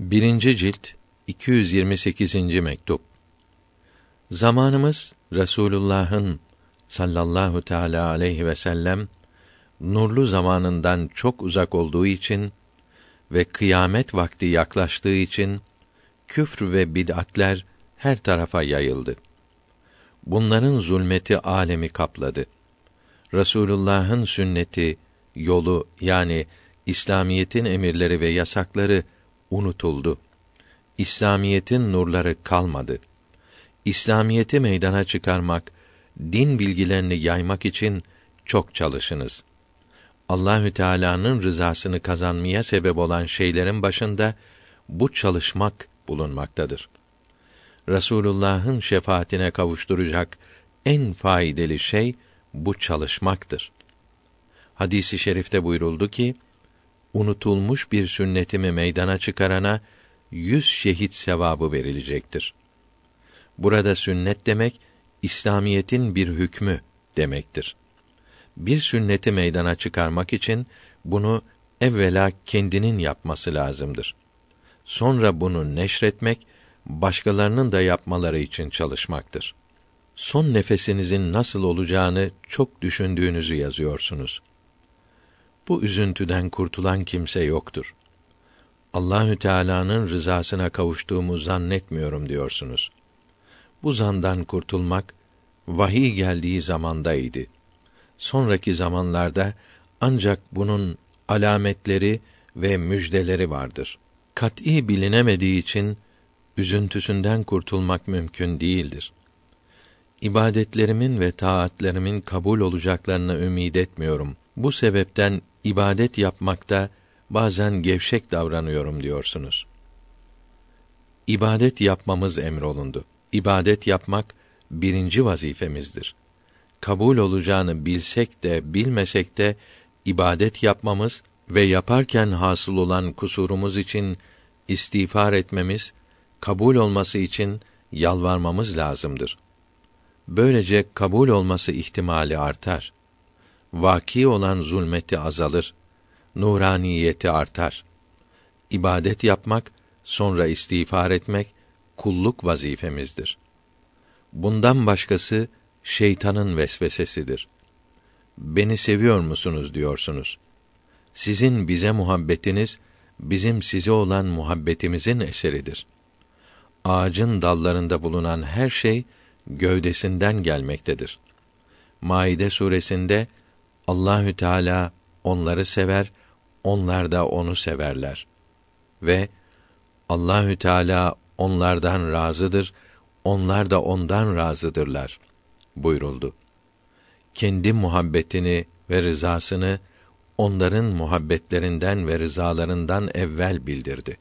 Birinci cilt 228. mektup. Zamanımız Resulullah'ın sallallahu teala aleyhi ve sellem nurlu zamanından çok uzak olduğu için ve kıyamet vakti yaklaştığı için küfr ve bid'atler her tarafa yayıldı. Bunların zulmeti alemi kapladı. Resulullah'ın sünneti, yolu yani İslamiyetin emirleri ve yasakları unutuldu. İslamiyetin nurları kalmadı. İslamiyeti meydana çıkarmak, din bilgilerini yaymak için çok çalışınız. Allahü Teala'nın rızasını kazanmaya sebep olan şeylerin başında bu çalışmak bulunmaktadır. Resulullah'ın şefaatine kavuşturacak en faydalı şey bu çalışmaktır. Hadisi şerifte buyuruldu ki, unutulmuş bir sünnetimi meydana çıkarana yüz şehit sevabı verilecektir. Burada sünnet demek İslamiyetin bir hükmü demektir. Bir sünneti meydana çıkarmak için bunu evvela kendinin yapması lazımdır. Sonra bunu neşretmek, başkalarının da yapmaları için çalışmaktır. Son nefesinizin nasıl olacağını çok düşündüğünüzü yazıyorsunuz. Bu üzüntüden kurtulan kimse yoktur. Allahü Teala'nın rızasına kavuştuğumu zannetmiyorum diyorsunuz. Bu zandan kurtulmak vahiy geldiği zamandaydı. Sonraki zamanlarda ancak bunun alametleri ve müjdeleri vardır. Kat'î bilinemediği için üzüntüsünden kurtulmak mümkün değildir. İbadetlerimin ve taatlerimin kabul olacaklarını ümid etmiyorum. Bu sebepten ibadet yapmakta bazen gevşek davranıyorum diyorsunuz. İbadet yapmamız emrolundu ibadet yapmak birinci vazifemizdir. Kabul olacağını bilsek de bilmesek de ibadet yapmamız ve yaparken hasıl olan kusurumuz için istiğfar etmemiz, kabul olması için yalvarmamız lazımdır. Böylece kabul olması ihtimali artar. Vaki olan zulmeti azalır. Nuraniyeti artar. İbadet yapmak, sonra istiğfar etmek kulluk vazifemizdir. Bundan başkası şeytanın vesvesesidir. Beni seviyor musunuz diyorsunuz. Sizin bize muhabbetiniz bizim size olan muhabbetimizin eseridir. Ağacın dallarında bulunan her şey gövdesinden gelmektedir. Maide suresinde Allahü Teala onları sever, onlar da onu severler. Ve Allahü Teala onlardan razıdır, onlar da ondan razıdırlar buyuruldu. Kendi muhabbetini ve rızasını onların muhabbetlerinden ve rızalarından evvel bildirdi.